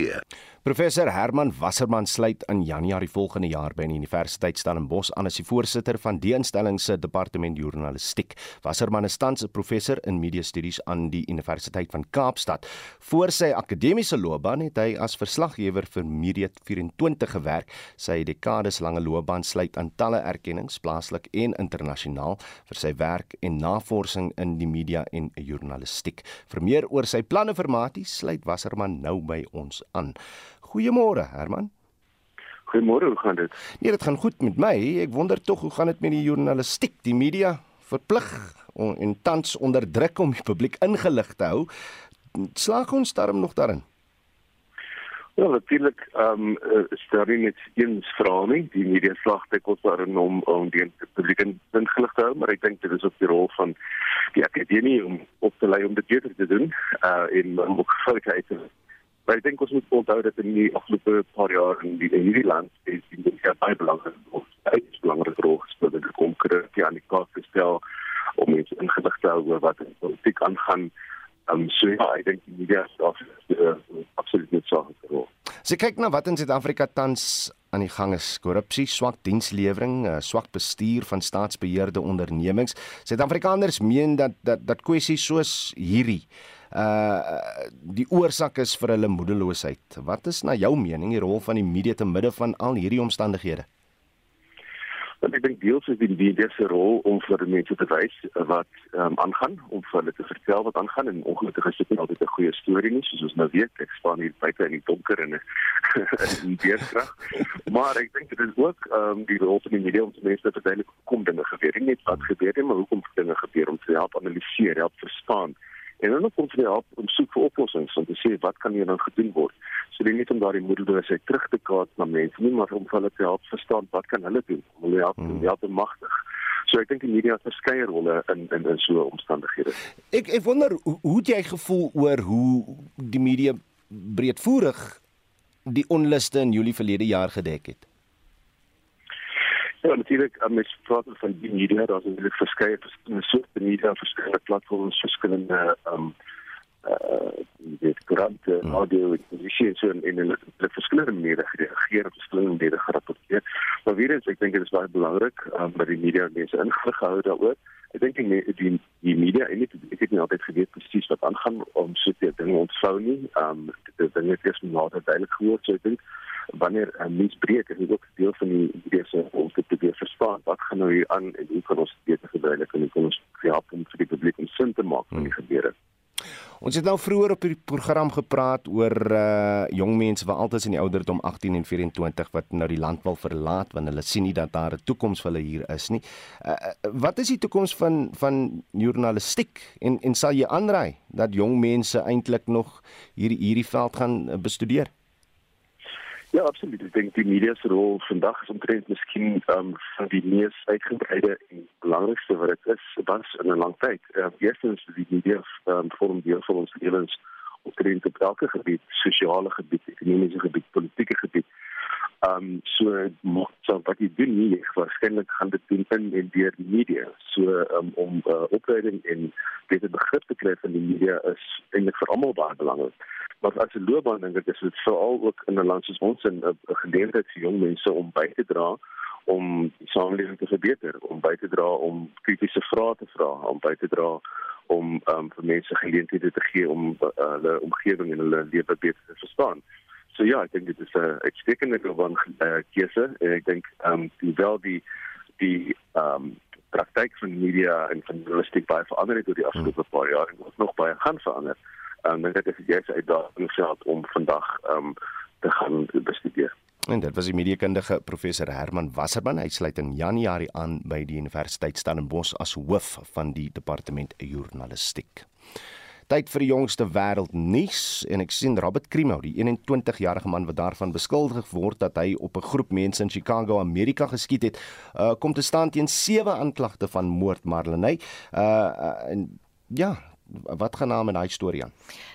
Professor Herman Wasserman sluit in Januarie volgende jaar by die Universiteit Stellenbosch aan as die voorsitter van die instelling se departement journalistiek. Wasserman is tans 'n professor in media studies aan die Universiteit van Kaapstad. Voor sy akademiese loopbaan het hy as verslaggewer vir Media 24 gewerk. Sy dekadeslange loopbaan sluit aan talle erkennings plaaslik en internasionaal vir sy werk en navorsing in die media en journalistiek. Vir meer oor sy planne vir Mati sluit Wasserman nou by ons aan. Goeiemôre, Herman. Goeiemôre, hoe gaan dit? Nee, dit gaan goed met my. Ek wonder tog hoe gaan dit met die journalistiek, die media verplig en tans onderdruk om die publiek ingelig te hou. Slaag ons daarom nog daarin? Ja, natuurlik, ehm um, is daar nie net eens vra nie, die media slag dit kos daarin om om die publiek ingelig te hou, maar ek dink dit is ook die rol van die akademie om op te lei om dit beter te doen, uh in om ook veiligheid te Maar ek dink ons moet onthou dat in die afgelope paar jaar in die in hierdie land is die media baie belangrik of baie belangrik rol gespeel het om korrekte aan die kaart te stel om mense ingelig te hou oor wat in politiek aangaan. Um, so ja, ek dink die media is uh, absoluut net so rol. Sy kyk na wat in Suid-Afrika tans aan die gang is. Korrupsie, swak dienslewering, uh, swak bestuur van staatsbeheerde ondernemings. Suid-Afrikaners meen dat dat dat kwessies soos hierdie uh die oorsaak is vir hulle moedeloosheid. Wat is na jou mening die rol van die media te midde van al hierdie omstandighede? Want ek dink deels is die media se rol om vir mense te wys wat um, aangaan, om vir hulle te vertel wat aangaan en ongelukkig is dit nie altyd 'n goeie storie nie, soos ons nou weet. Ek staan hier buite in die donker en in weerkrag. maar ek dink dit is ook um, die rol van die media om te mense te verduidelik hoekom dinge gebeur. Nie net wat gebeur nie, maar hoekom dinge gebeur om te help analiseer, help verstaan En dan kom jy help om soek vir oplossings om te sê wat kan hier dan gedoen word. So dit nie om daardie moedeloosheid terug te kaat na mense nie, maar om hulle te help verstaan wat kan hulle doen om hulle help om help te magtig. So ek dink die media het verskeie rolle in in in so omstandighede. Ek ek wonder hoe, hoe het jy gevoel oor hoe die media breedvoerig die onluste in Julie verlede jaar gedek het? Ja, natuurlijk, um, met praat van die media, daar is natuurlijk verschillende, verschillende soorten media, verschillende platforms, verschillende um, uh, kranten, hmm. audio, televisie en zo. En, en in verschillende manieren gereageerd, op verschillende manieren gerapporteerd. Maar weer eens, ik denk dat het is wel belangrijk um, dat die media mensen ingelig houden daarover. Ik denk die, die, die media, en ik, ik heb niet altijd geweten precies wat aangaan om zo'n dingen ontvouw niet. Um, de dingen het eerst later duidelijk geworden, zo ik denk wanneer 'n mens breek is dit ook deel van die idee om te probeer verstaan wat gaan nou hier aan en hoe kan ons beter verduidelik en hoe kan ons help om vir die publiek om sin te maak van die gebeure. Ons het nou vroeër op die program gepraat oor uh jong mense wat altyd in die ouderdom 18 en 24 wat nou die land wil verlaat want hulle sien nie dat daar 'n toekoms vir hulle hier is nie. Uh wat is die toekoms van van journalistiek en en sal jy aanraai dat jong mense eintlik nog hierdie hierdie veld gaan bestudeer? Ja, absoluut. Ek dink die media se rol vandag is omtrent miskien um, van die mees uitgebreide en belangrikste wat dit is was in 'n lang tyd. Uh, eerstens die media um, vorm deel van ons lewens omtrent op elke gebied, sosiale gebied, ekonomiese gebied, politieke gebied. Ehm um, so moet so wat jy doen nie waarskynlik gaan dit doen in en deur media. So um, om uh, opleiding en beter begrip te kry van die media is eintlik vir almal baie belangrik. Maar as 'n loopbaan dink ek is dit veral ook in 'n land soos ons 'n geleentheid vir jong mense om by te dra om die samelewing te verbeter, om by te dra om kritiese vrae te vra, om by te dra om um, vir mense geleenthede te gee om uh, hulle omgewing en hulle lewe beter te verstaan. So ja, ek dink dit is 'n uitstekende loopbaan uh, keuse en ek dink ehm um, wel die die ehm um, praktyk van media en van journalistiek baie verander het oor die afgelope paar jaar en wat nog baie gaan verander um, dit is jy se uitdaging self om vandag um, te gaan bestudeer. En dit was die mediekundige professor Herman Wasserman. Hy sluit in Januarie aan by die Universiteit Stellenbosch as hoof van die departement journalistiek. Tyd vir die jongste wêreldnuus en ek sien Robert Crimo, die 21-jarige man wat daarvan beskuldig word dat hy op 'n groep mense in Chicago, Amerika geskiet het, uh, kom te staan teen sewe aanklagte van moord, Marlenae. Uh, uh en ja, wat gaan naam in daai storie aan?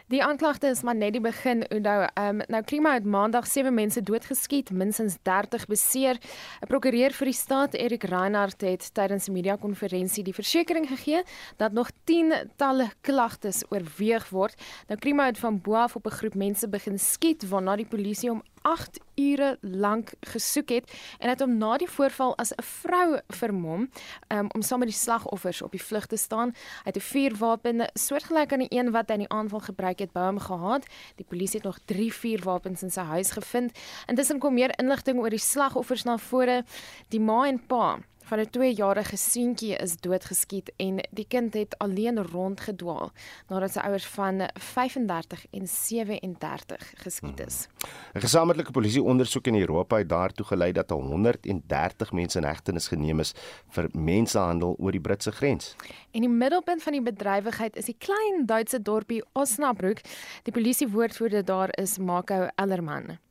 Die aanklagte is maar net die begin, Oudo. Um, nou Krima het maandag 7 mense doodgeskiet, minstens 30 beseer. 'n Prokureur vir die staat, Erik Reinhardt, het tydens 'n media-konferensie die versekering gegee dat nog 10 talle klagtes oorweeg word. Nou Krima het van bo af op 'n groep mense begin skiet waarna die polisie hom 8 ure lank gesoek het en het hom na die voorval as 'n vrou vermom um, om saam met die slagoffers op die vlug te staan. Hy het 'n vuurwapen soortgelyk aan die een wat hy in die aanval gebruik het, by hom gehad. Die polisie het nog 3 vuurwapens in sy huis gevind. Intussen kom meer inligting oor die slagoffers na vore. Die ma en pa van 'n 2-jarige seentjie is doodgeskiet en die kind het alleen rondgedwaal nadat sy ouers van 35 en 37 geskiet is. 'n hmm. Gesamentlike polisieondersoek in Europa het daartoe gelei dat 130 mense in hegtenis geneem is vir mensenhandel oor die Britse grens. En die middelpunt van die bedrywigheid is die klein Duitse dorpie Osnabrück. Die polisiewoordvoerder daar is Marco Ellermann.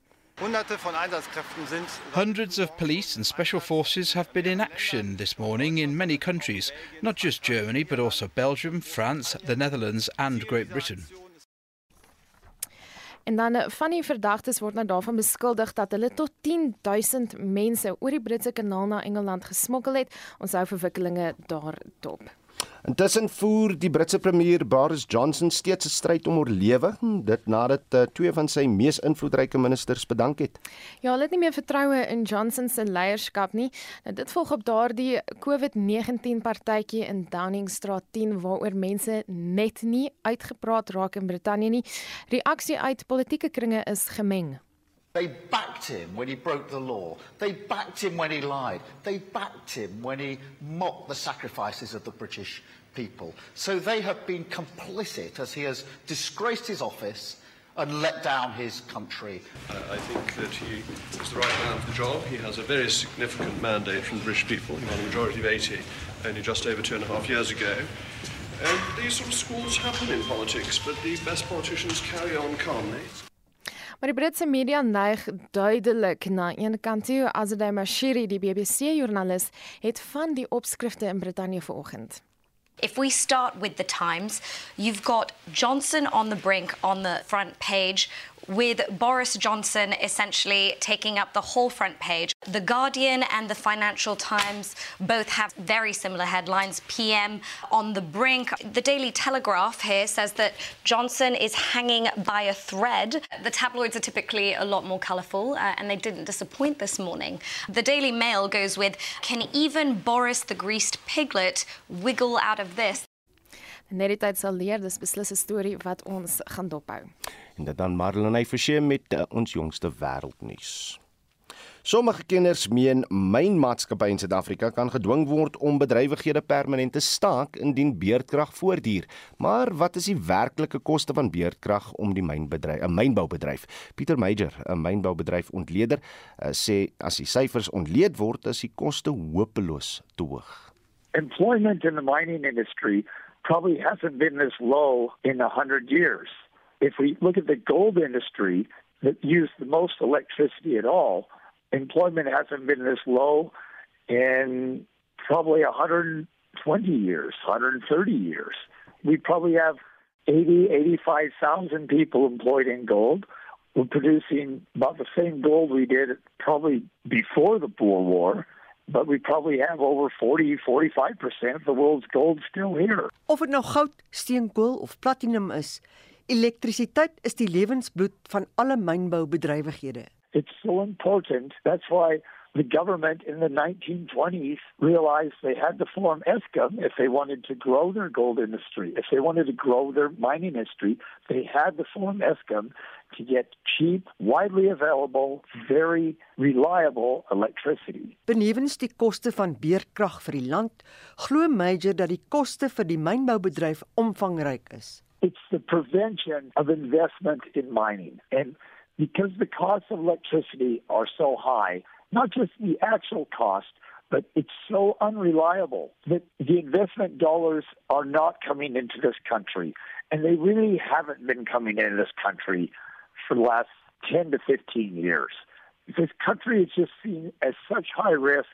Hundreds of police and special forces have been in action this morning in many countries, not just Germany, but also Belgium, France, the Netherlands, and Great Britain. En dan eh, van die verdagtes word nou daarvan beskuldig dat hulle tot 10000 mense oor die Britse kanaal na Engeland gesmokkel het. Ons hou verwikkelinge daarop. Intussen voer die Britse premier Boris Johnson steeds 'n stryd om oorlewing, dit nadat uh, twee van sy mees invloedryke ministers bedank het. Ja, hulle het nie meer vertroue in Johnson se leierskap nie. Nou dit volg op daardie COVID-19 partytjie in Downing Street 10 waaroor mense net nie uitgepraat raak in Brittanje nie. Reaksie uit politieke kringe is gemeng. They backed him when he broke the law. They backed him when he lied. They backed him when he mocked the sacrifices of the British people. So they have been complicit as he has disgraced his office and let down his country. Uh, I think that he is the right man for the job. He has a very significant mandate from the British people. He won a majority of 80 only just over two and a half years ago. And these sort of squalls happen in politics, but the best politicians carry on calmly. Maar die Britse media neig duidelik na een kant toe. Azadeh Mashiri, die BBC-joernalis, het van die opskrifte in Brittanje vanoggend. If we start with the Times, you've got Johnson on the brink on the front page with Boris Johnson essentially taking up the whole front page. The Guardian and the Financial Times both have very similar headlines. PM on the brink. The Daily Telegraph here says that Johnson is hanging by a thread. The tabloids are typically a lot more colourful, uh, and they didn't disappoint this morning. The Daily Mail goes with Can even Boris the greased piglet wiggle out of this? Net die tyd sal leer, dis beslis 'n storie wat ons gaan dophou. En dit dan Marlene Forsie met uh, ons jongste wêreldnuus. Sommige kenners meen mynmaatskappye in Suid-Afrika kan gedwing word om bedrywighede permanent te staak indien beerdkrag voortduur. Maar wat is die werklike koste van beerdkrag om die mynbedryf, 'n mynboubedryf? Pieter Meyer, 'n mynboubedryf ontleder, uh, sê as die syfers ontleed word, is die koste hopeloos te hoog. Employment in the mining industry probably hasn't been this low in a hundred years. If we look at the gold industry that used the most electricity at all, employment hasn't been this low in probably 120 years, 130 years. We probably have 80, 85,000 people employed in gold. We're producing about the same gold we did probably before the Boer War but we probably have over 40 45% of the world's gold still here. Of dit nou goud, steenkool of platinum is, elektrisiteit is die lewensbloed van alle mynboubedrywighede. It's so important. That's why the government in the 1920s realized they had to form ESCOM if they wanted to grow their gold industry. If they wanted to grow their mining industry, they had to form ESCOM to get cheap, widely available, very reliable electricity. Benewens die koste van beerkrag vir die land, glo Major dat die koste vir die mynboubedryf omvangryk is. It's the prevention of investment in mining and because the costs of electricity are so high, not just the actual cost, but it's so unreliable that the investment dollars are not coming into this country. And they really haven't been coming into this country for the last 10 to 15 years. This country is just seen as such high risk,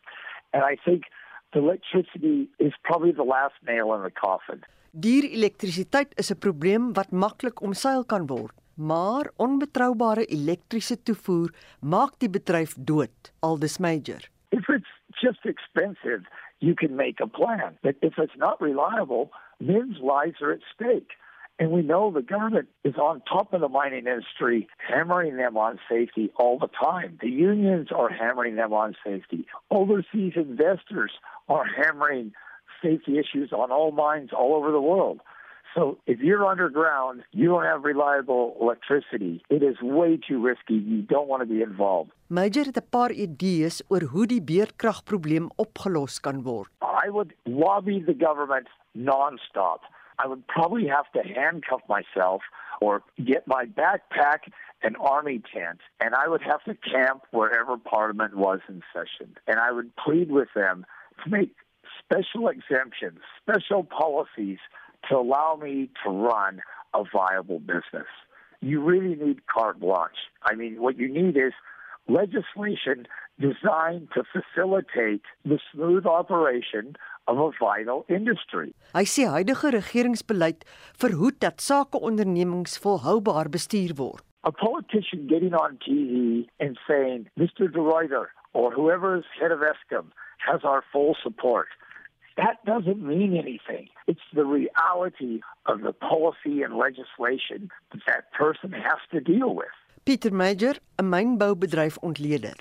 and I think the electricity is probably the last nail in the coffin. Duur elektrisiteit is 'n probleem wat maklik omseil kan word, maar onbetroubare elektriese toevoer maak die bedryf dood, aldus Major. If it's just expensive, you can make a plan. But if it's not reliable, men's lives are at stake. And we know the government is on top of the mining industry, hammering them on safety all the time. The unions are hammering them on safety. Overseas investors are hammering safety issues on all mines all over the world. So if you're underground, you don't have reliable electricity. It is way too risky. You don't want to be involved. Major het 'n paar idees oor hoe die beerdkragprobleem opgelos kan word. I would lobby the government nonstop. I would probably have to handcuff myself or get my backpack and army tent, and I would have to camp wherever Parliament was in session. And I would plead with them to make special exemptions, special policies to allow me to run a viable business. You really need carte blanche. I mean, what you need is legislation designed to facilitate the smooth operation of a vital industry. Hy sê huidige regeringsbeleid verhoed dat sakeondernemings volhoubaar bestuur word. A politician getting on TV and saying, Mr. De Ruyter or whoever is head of ESCOM has our full support. That doesn't mean anything. It's the reality of the policy and legislation that that person has to deal with. Pieter Major, 'n mynboubedryf ontleder.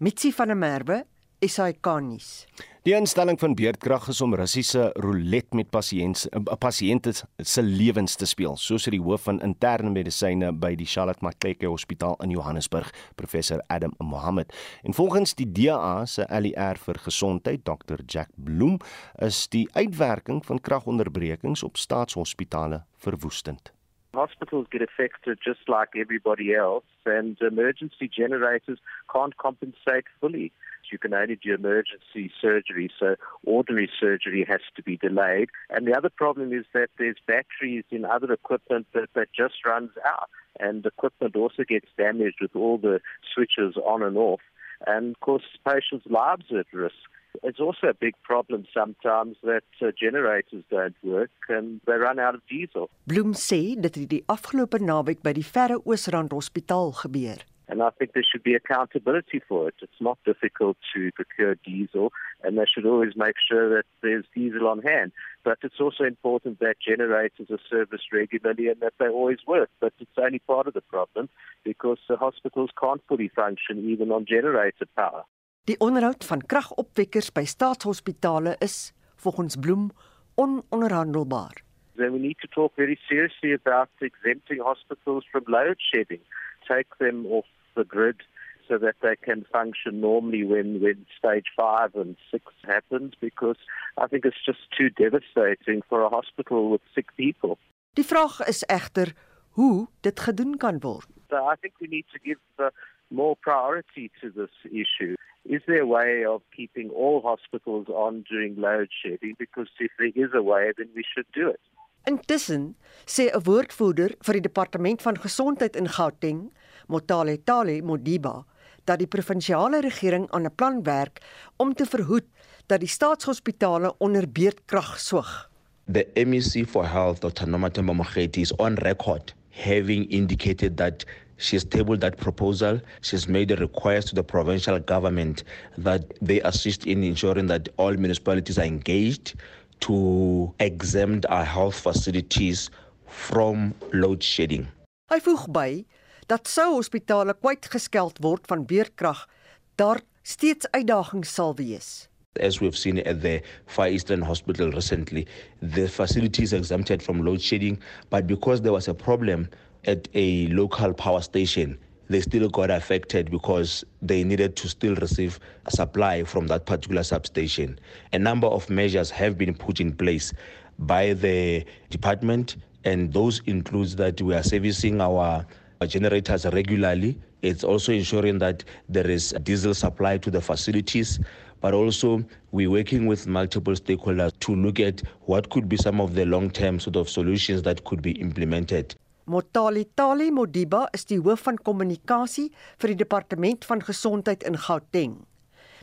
Mitsi van der Merwe, SAK nuus. Die instelling van beerdkrag is om Russiese roulette met pasiënte eh, pasiënte se lewens te speel, soos die hoof van interne medisyne by die Charlotte Maxeke Hospitaal in Johannesburg, professor Adam Mohammed. En volgens die DA se LER vir gesondheid, Dr Jack Bloem, is die uitwerking van kragonderbrekings op staatshospitale verwoestend. Hospitals get affected just like everybody else, and emergency generators can't compensate fully. You can only do emergency surgery, so ordinary surgery has to be delayed. And the other problem is that there's batteries in other equipment that, that just runs out, and equipment also gets damaged with all the switches on and off. And of course, patients' lives are at risk. It's also a big problem sometimes that uh, generators don't work and they run out of diesel. Bloem sê dit het die afgelope naweek by die Verre Oosrand Hospitaal gebeur. And I think there should be accountability for it. It's not difficult to procure diesel, and they should always make sure that there's diesel on hand. But it's also important that generators are serviced regularly and that they always work. But it's only part of the problem because the hospitals can't fully function even on generator power. Die onderhoud van kragopwekkers by staatshospitale is volgens Bloem ononderhandelbaar. Then we need to talk very seriously about exempting hospitals from load shedding. Take them off the grid so that they can function normally when, when stage five and six happens because I think it's just too devastating for a hospital with sick people. Die vraag is egter hoe dit gedoen kan word. So I think we need to give the more priority to this issue. Is there a way of keeping all hospitals on during load shedding? Because if there is a way, then we should do it. Intussen sê 'n woordvoerder vir die departement van gesondheid in Gauteng, Motale Tale Modiba, dat die provinsiale regering aan 'n plan werk om te verhoed dat die staatshospitale onder beerdkrag swig. The MEC for Health, Dr. Nomatemba Mogeti, is on record having indicated that she has tabled that proposal. She has made a request to the provincial government that they assist in ensuring that all municipalities are engaged to exempt our health facilities from load shedding. Hy voeg by dat sou hospitale kwytgeskeld word van beerdkrag, daar steeds uitdagings sal wees. As we've seen at the Far Eastern Hospital recently, the facility is exempted from load shedding, but because there was a problem at a local power station, they still got affected because they needed to still receive supply from that particular substation. A number of measures have been put in place by the department, and those includes that we are servicing our generators regularly. It's also ensuring that there is diesel supply to the facilities, but also we're working with multiple stakeholders to look at what could be some of the long-term sort of solutions that could be implemented. Motali Tali Modiba is die hoof van kommunikasie vir die departement van gesondheid in Gauteng.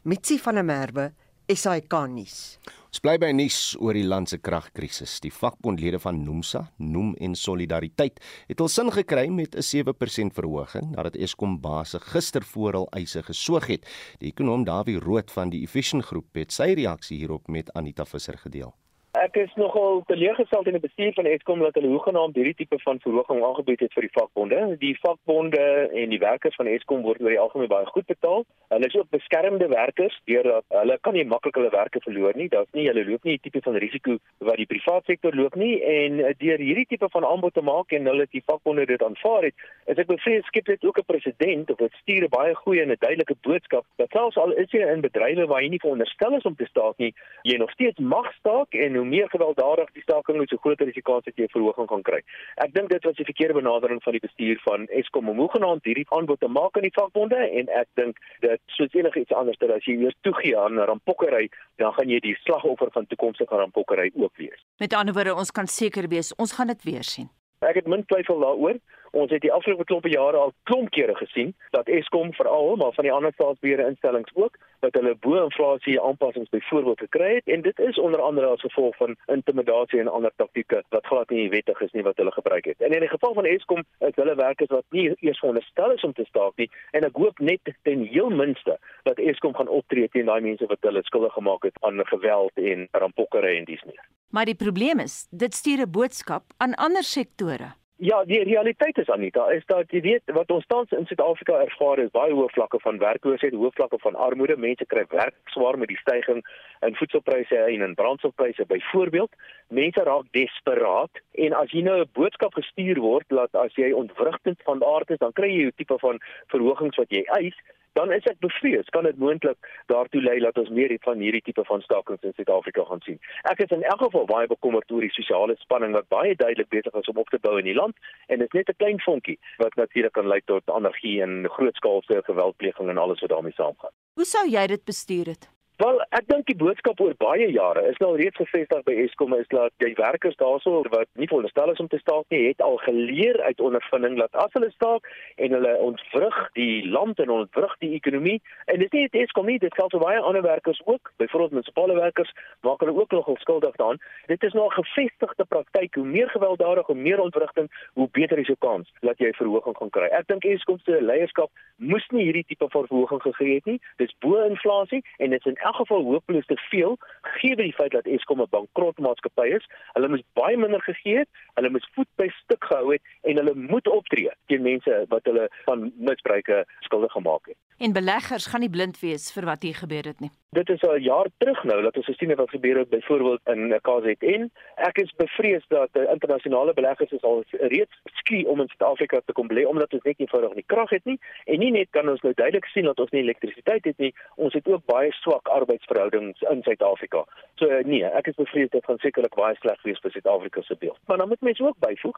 Mitsi van der Merwe, SAK nuus. Ons bly by nuus oor die land se kragkrisis. Die vakbondlede van Nomsa, Noem en Solidariteit het al sin gekry met 'n 7% verhoging nadat Eskom baase gister voor hul eise gesoog het. Die ekonom Dawie Rood van die Efficient Groep het sy reaksie hierop met Anita Visser gedeel. Ek is nogal teleurgestel in die bestuur van Eskom dat hulle hoegenaamd hierdie tipe van verhoging aangebied het vir die vakbonde. Die vakbonde en die werkers van Eskom word oor die algemeen baie goed betaal. Hulle is ook beskermde werkers deurdat hulle kan nie maklik hulle werke verloor nie. Daar's nie hulle loop nie die tipe van risiko wat die private sektor loop nie en deur hierdie tipe van aanbod te maak en hulle die vakbonde dit aanvaar het, is ek bevrees skep dit ook 'n presedent of dit stuur 'n baie goeie en 'n duidelike boodskap dat selfs al is jy in bedrywe waar jy nie veronderstel is om te staak nie, jy nog steeds mag staak en hoe meer gewelddadig die staking is, hoe groter is die kans dat jy 'n verhoging gaan kry. Ek dink dit was die verkeerde benadering van die bestuur van Eskom om hoegenaamd hierdie aanbod te maak aan die vakbonde en ek dink dit soos enigiets anders dat as jy weer toegee aan rampokkery, dan gaan jy die slagoffer van toekomstige rampokkery ook wees. Met ander woorde, ons kan seker wees ons gaan dit weer sien. Ek het min twyfel daaroor. Ons het die afgelope klompe jare al klomp kere gesien dat Eskom veral maar van die ander staatsbeheerde instellings ook dat hulle bo-inflasie aanpassings byvoorbeeld gekry het en dit is onder andere as gevolg van intimidasie en ander taktieke wat glad nie wettig is nie wat hulle gebruik het. En in die geval van Eskom is hulle werkers wat nie eers veronderstel is om te staak nie en ek hoop net ten heel minste dat Eskom gaan optree teen daai mense wat hulle skuldig gemaak het aan geweld en rampokkery en dies meer. Maar die probleem is, dit stuur 'n boodskap aan ander sektore. Ja, die realiteit is Anita, is dat jy weet wat ons tans in Suid-Afrika ervaar is baie hoë vlakke van werkloosheid, hoë vlakke van armoede. Mense kry werk swaar met die stygings in voedselpryse en in brandstofpryse byvoorbeeld. Mense raak desperaat en as jy nou 'n boodskap gestuur word dat as jy ontwrigtend van aard is, dan kry jy 'n tipe van verhogings wat jy eis dan is ek bevrees kan dit moontlik daartoe lei dat ons meer van hierdie tipe van stakings in Suid-Afrika gaan sien. Ek is in elk geval baie bekommerd oor die sosiale spanning wat baie duidelik besig is om op te bou in die land en dit is net 'n klein vonkie wat natuurlik kan lei tot anargie en grootskaalse geweldpleging en alles wat daarmee saamgaan. Hoe sou jy dit bestuur het? Wel, ek dink die boodskap oor baie jare is nou reeds gevestig by Eskom is dat die werkers daarso wat nie veronderstel is om te staak nie, het al geleer uit ondervinding dat as hulle staak en hulle ontwrig die land en ontwrig die ekonomie en dit is nie Eskom nie, dit geld vir baie ander werkers ook, byvoorbeeld munisipale werkers, maak hulle ook nogal skuldig daaraan. Dit is nou 'n gevestigde praktyk, hoe meer gewelddadig, hoe meer ontwrigting, hoe beter is jou kans dat jy verhoging gaan kry. Ek dink Eskom se leierskap moes nie hierdie tipe verhoging gegee het nie. Dis bo inflasie en dit is elk geval hopeloos te veel gegee die feit dat Eskom 'n bankrotmaatskappy is. Hulle moes baie minder gegee het. Hulle moes voet by stuk gehou het en hulle moet optree teen mense wat hulle van misbruike skuldig gemaak het. En beleggers gaan nie blind wees vir wat hier gebeur het nie. Dit is al jaar terug nou dat ons gesien het wat gebeur het byvoorbeeld in KZN. Ek is bevrees dat die internasionale beleggers is al reeds skie om in Suid-Afrika te kom belê omdat ons net eenvoudig nie krag het nie en nie net kan ons nou duidelik sien dat ons nie elektrisiteit het nie, ons het ook baie swak arbeidsverhoudings in Suid-Afrika. So nee, ek is bevrees dit gaan sekerlik baie sleg wees vir Suid-Afrika se beeld. Maar dan moet mense ook byvoeg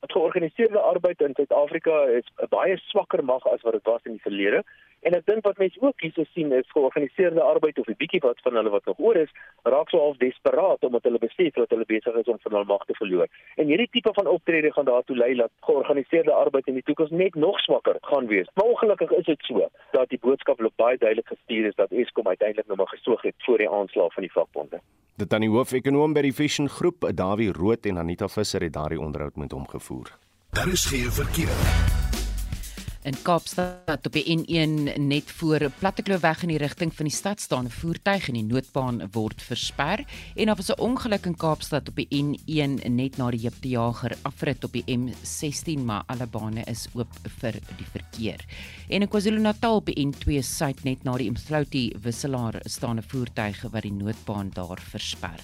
dat georganiseerde arbeid in Suid-Afrika is 'n baie swakker mag as wat dit was in die verlede. En ek dink wat mense ook hierso sien is georganiseerde arbeid of 'n bietjie wat van hulle wat nog oor is, raak so half desperaat omdat hulle besef dat hulle besig is om van hul mag te verloor. En hierdie tipe van optrede gaan daartoe lei dat georganiseerde arbeid in die toekoms net nog swakker gaan wees. Maar ongelukkig is dit so dat die boodskap loop baie duidelik gestuur is dat Eskom uiteindelik nou maar gesoog het voor die aanslag van die vakbonde. Dit aan die hoofekonoom by die Vision Groep, Dawie Rood en Anita Visser het daardie onderhoud met hom gevoer. Daar is geen verkeer. In Kaapstad op die N1 net voor Plattekloof in die rigting van die stad staan 'n voertuig en die noodbaan word versper en daar was 'n ongeluk in Kaapstad op die N1 net na die Jipte Jager afrit op die M16 maar alle bane is oop vir die verkeer. En in KwaZulu-Natal op die N2 suid net na die Mthlouti wisselaar staan 'n voertuig wat die noodbaan daar versper.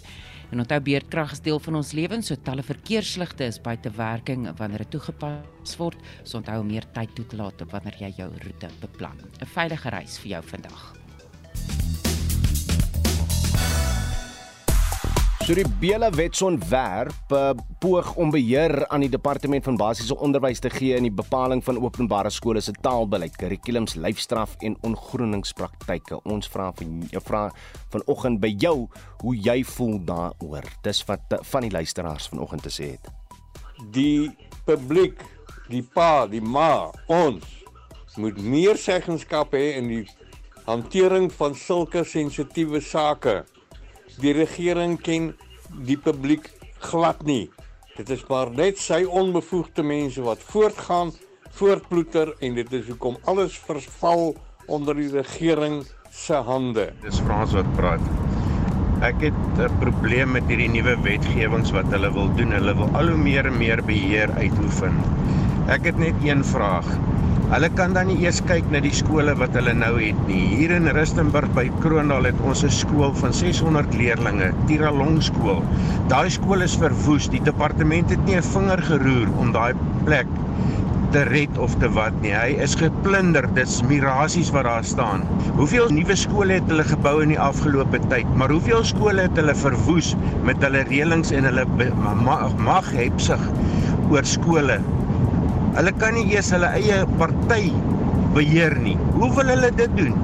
En onthou beerdkrag is deel van ons lewens, so talle verkeersligte is buite werking wanneer dit toegepas word. So onthou meer tyd toe te laat wanneer jy jou roete beplan. 'n Veilige reis vir jou vandag. So die Bela Wetsontwerp uh, poog om beheer aan die departement van basiese onderwys te gee in die bepaling van openbare skole se taalbeleid, kurrikulums, lyfstraf en ongroeningspraktyke. Ons vra van jou vra vanoggend by jou hoe jy voel daaroor. Dis wat uh, van die luisteraars vanoggend te sê het. Die publiek, die pa, die ma, ons moet meer seggenskap hê in die hantering van sulke sensitiewe sake Die regering ken die publiek glad nie. Dit is maar net sy onbevoegde mense wat voortgaan, voortploeter en dit is hoekom alles verval onder die regering se hande. Dis Frans wat praat. Ek het 'n probleem met hierdie nuwe wetgewings wat hulle wil doen. Hulle wil al hoe meer en meer beheer uitoefen. Ek het net een vraag. Hulle kan dan nie eers kyk na die skole wat hulle nou het nie. Hier in Rustenburg by Kroondal het ons 'n skool van 600 leerdlinge, Tiralong skool. Daai skool is verwoes. Die departement het nie 'n vinger geroer om daai plek te red of te wat nie. Hy is geplunder. Dis mirasies wat daar staan. Hoeveel nuwe skole het hulle gebou in die afgelope tyd? Maar hoeveel skole het hulle verwoes met hulle reëlings en hulle mag hepsig oor skole? Hulle kan nie eers hulle eie party beheer nie. Hoe wil hulle dit doen?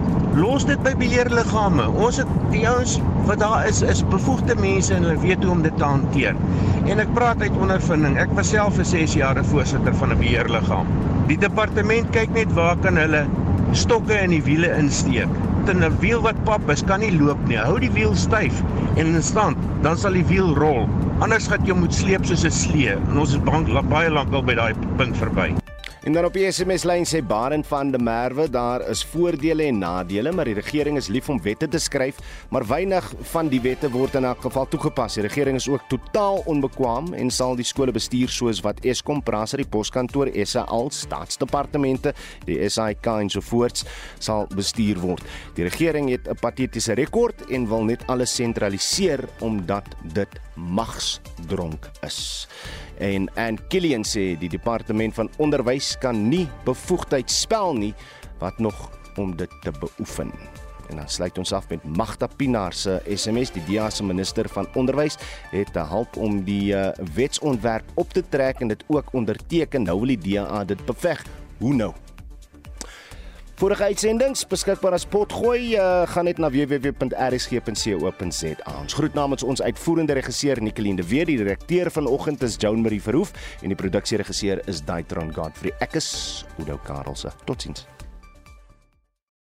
Los dit by beheerliggame. Ons het die ouens wat daar is is bevoegde mense en hulle weet hoe om dit te hanteer. En ek praat uit ondervinding. Ek was self vir 6 jaar 'n voorsitter van 'n beheerliggaam. Die departement kyk net waar kan hulle stokke in die wiele insteek. 'n Wiel wat pap is, kan nie loop nie. Hou die wiel styf en in stand, dan sal die wiel rol. Anders gaan jy moet sleep soos 'n slee. En ons is bank baie lank al by daai punt verby. En dan op die SMS lyn sê Barend van der Merwe, daar is voordele en nadele, maar die regering is lief om wette te skryf, maar weinig van die wette word in elk geval toegepas. Die regering is ook totaal onbekwaam en sal die skole bestuur soos wat Eskom, Prasa, die Poskantoor, SAL, staatsdepartemente, die SAIK en so voort sal bestuur word. Die regering het 'n patetiese rekord en wil net alles sentraliseer omdat dit magsdronk is. En en Killian sê die departement van onderwys kan nie bevoegdheid spel nie wat nog om dit te beoefen. En dan sluit ons af met Magda Pinaar se SMS die DEA se minister van onderwys het te help om die uh, wetsontwerp op te trek en dit ook onderteken nou wil die DEA dit beveg. Hoe nou? Vorige uitsendings beskikbaar as potgooi uh, gaan net na www.rsg.co.za. Ons groet namens ons uitvoerende regisseur Nicoline de Weer, die redakteur vanoggend is Joan Marie Verhoef en die produksieregisseur is Daitron Godfrey. Ek is Udo Karelse. Totsiens.